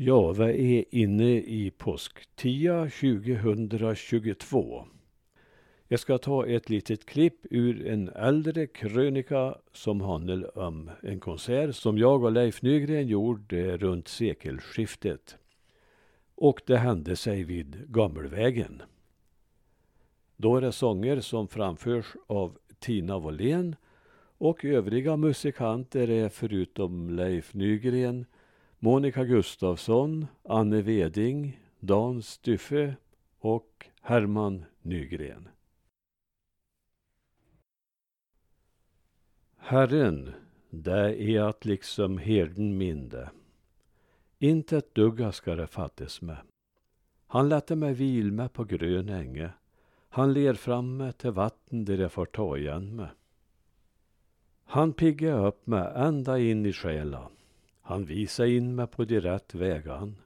Ja, vi är inne i påsktia 2022. Jag ska ta ett litet klipp ur en äldre krönika som handlar om en konsert som jag och Leif Nygren gjorde runt sekelskiftet. Och det hände sig vid Gammelvägen. Då är det sånger som framförs av Tina Wåhlén och övriga musikanter är förutom Leif Nygren Monica Gustafsson, Anne Veding, Dan Styffe och Herman Nygren. Herren, det är att liksom herden minde. Inte ett dugga ska det fattas med. Han lät mig vil med på grön änge. Han ler framme till vatten där jag får ta igen mig. Han piggar upp mig ända in i själen. Han visade in mig på de rätt vägan.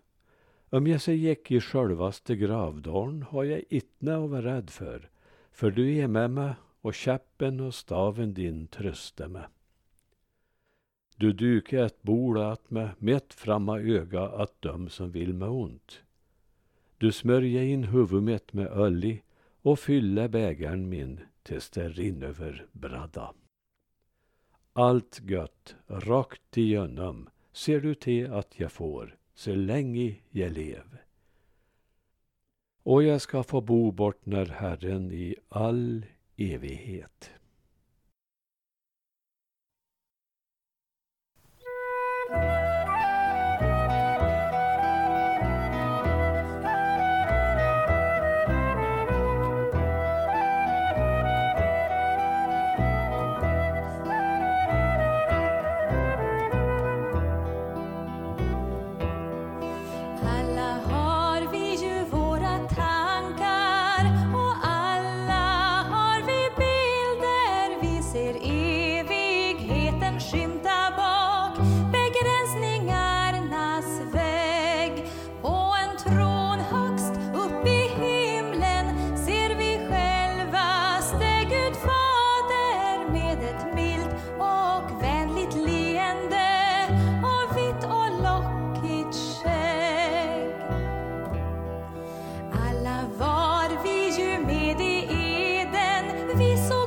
Om jag så gick i självaste gravdalen har jag itne att vara rädd för, för du är med mig och käppen och staven din tröste mig. Du duke ett bord åt mig mitt framma öga att döm som vill mig ont. Du smörjer in huvudet mitt med olja och fyller bägaren min tills det rinner över bradda. Allt gött, rakt igenom, ser du till att jag får, så länge jag lev. Och jag ska få bo bort när Herren i all evighet. serviço.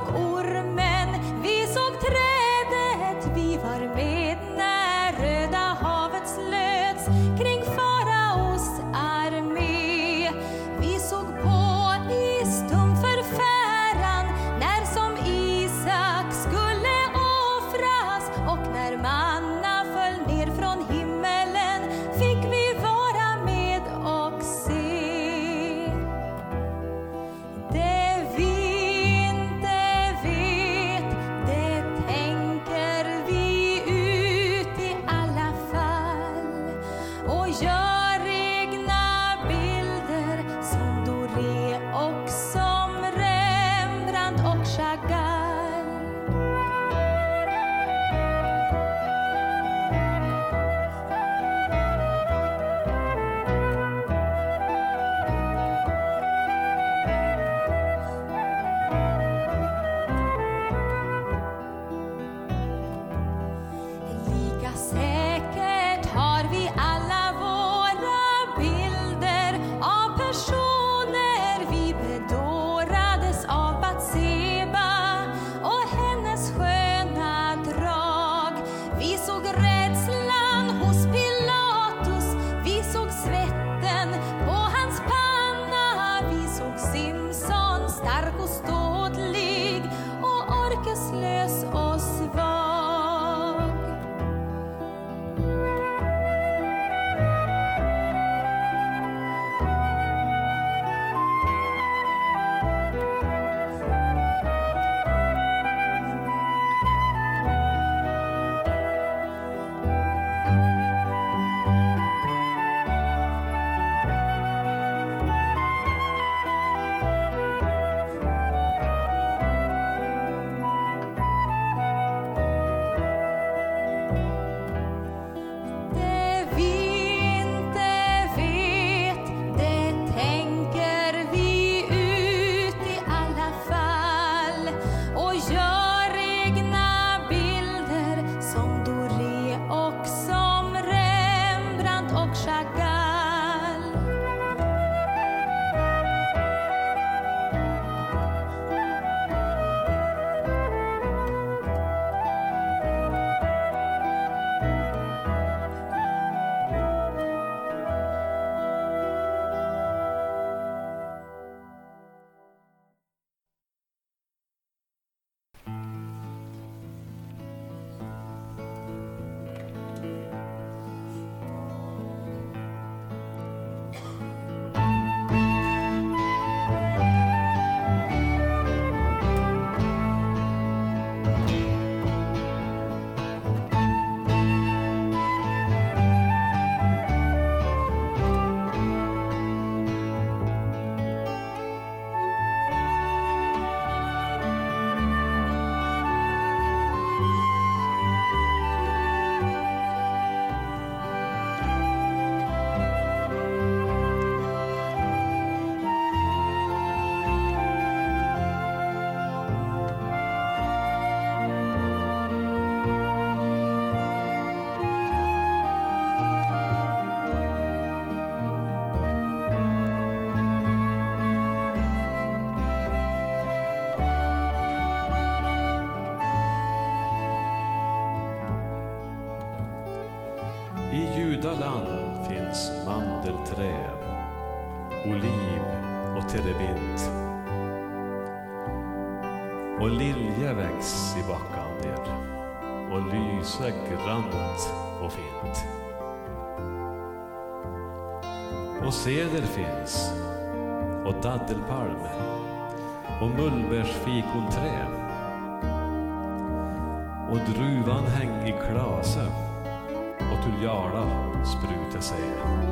Terebint. Och lilje väcks i backan ner och lyser grant och fint. Och ceder finns och daddelpalm och mullbärsfikonträ och druvan häng i klase och tuljala spruta säger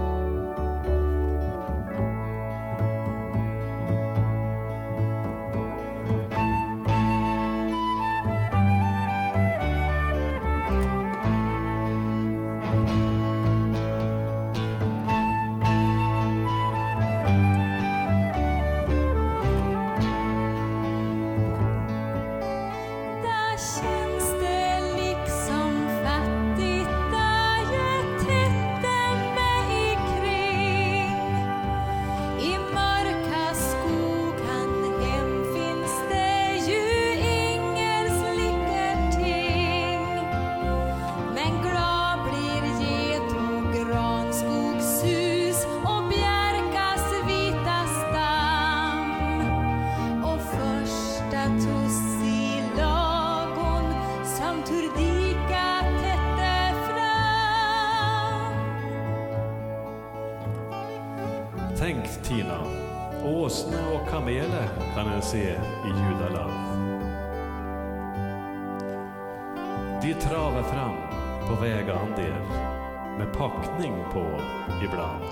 Tänk Tina, åsna och kamele kan en se i Judaland. De travar fram på vägander med packning på ibland.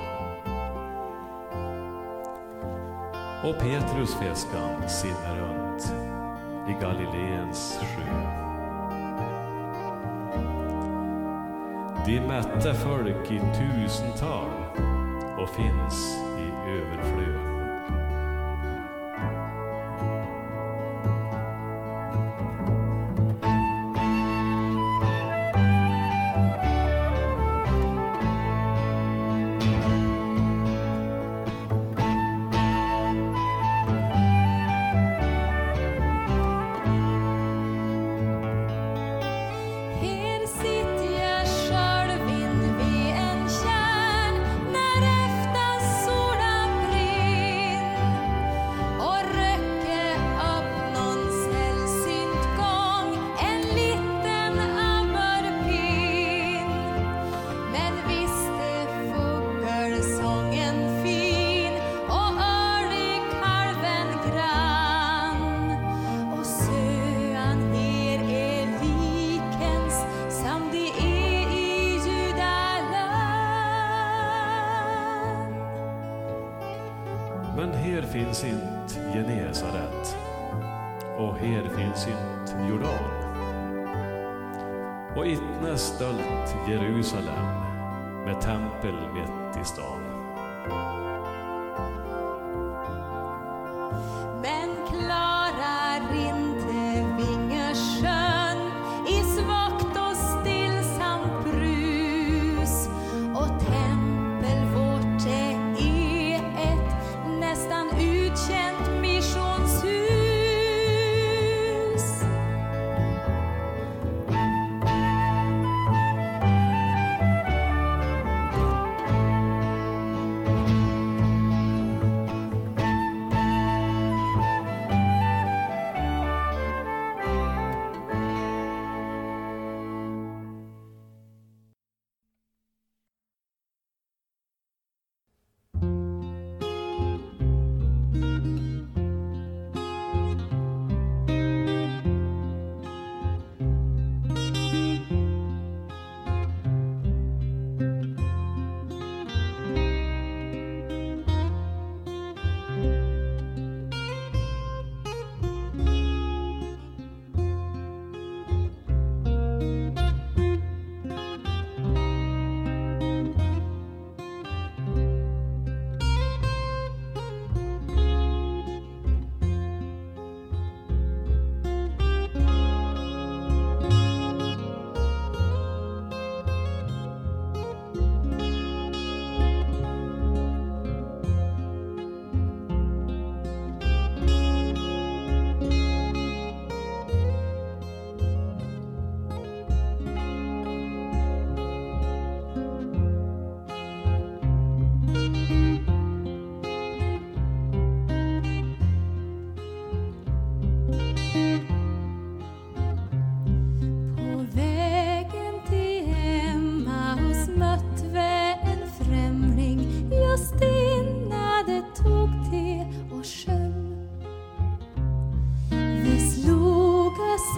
Och Petrus fiskan simmar runt i Galileens sjö. De mätte folk i tusental och finns överflöd. Finns Jordan. Och itne stölt Jerusalem med tempel mitt i stan.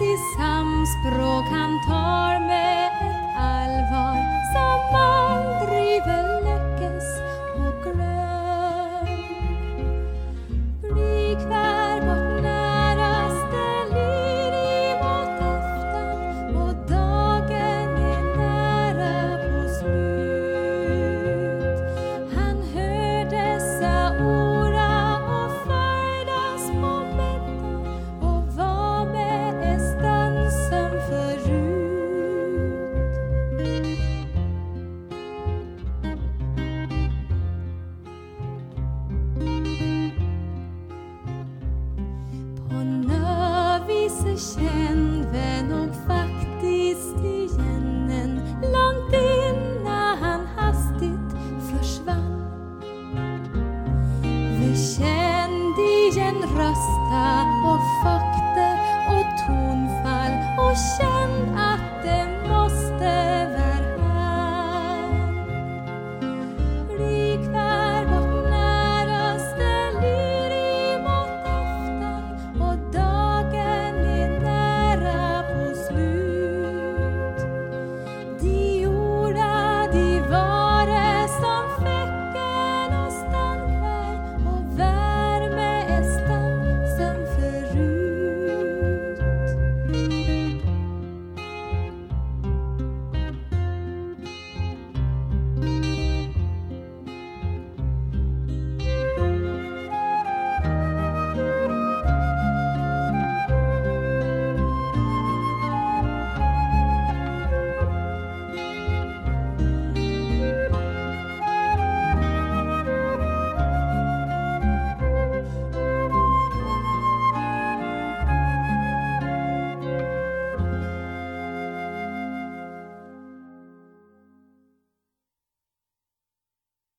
i samspråk. Han tar mig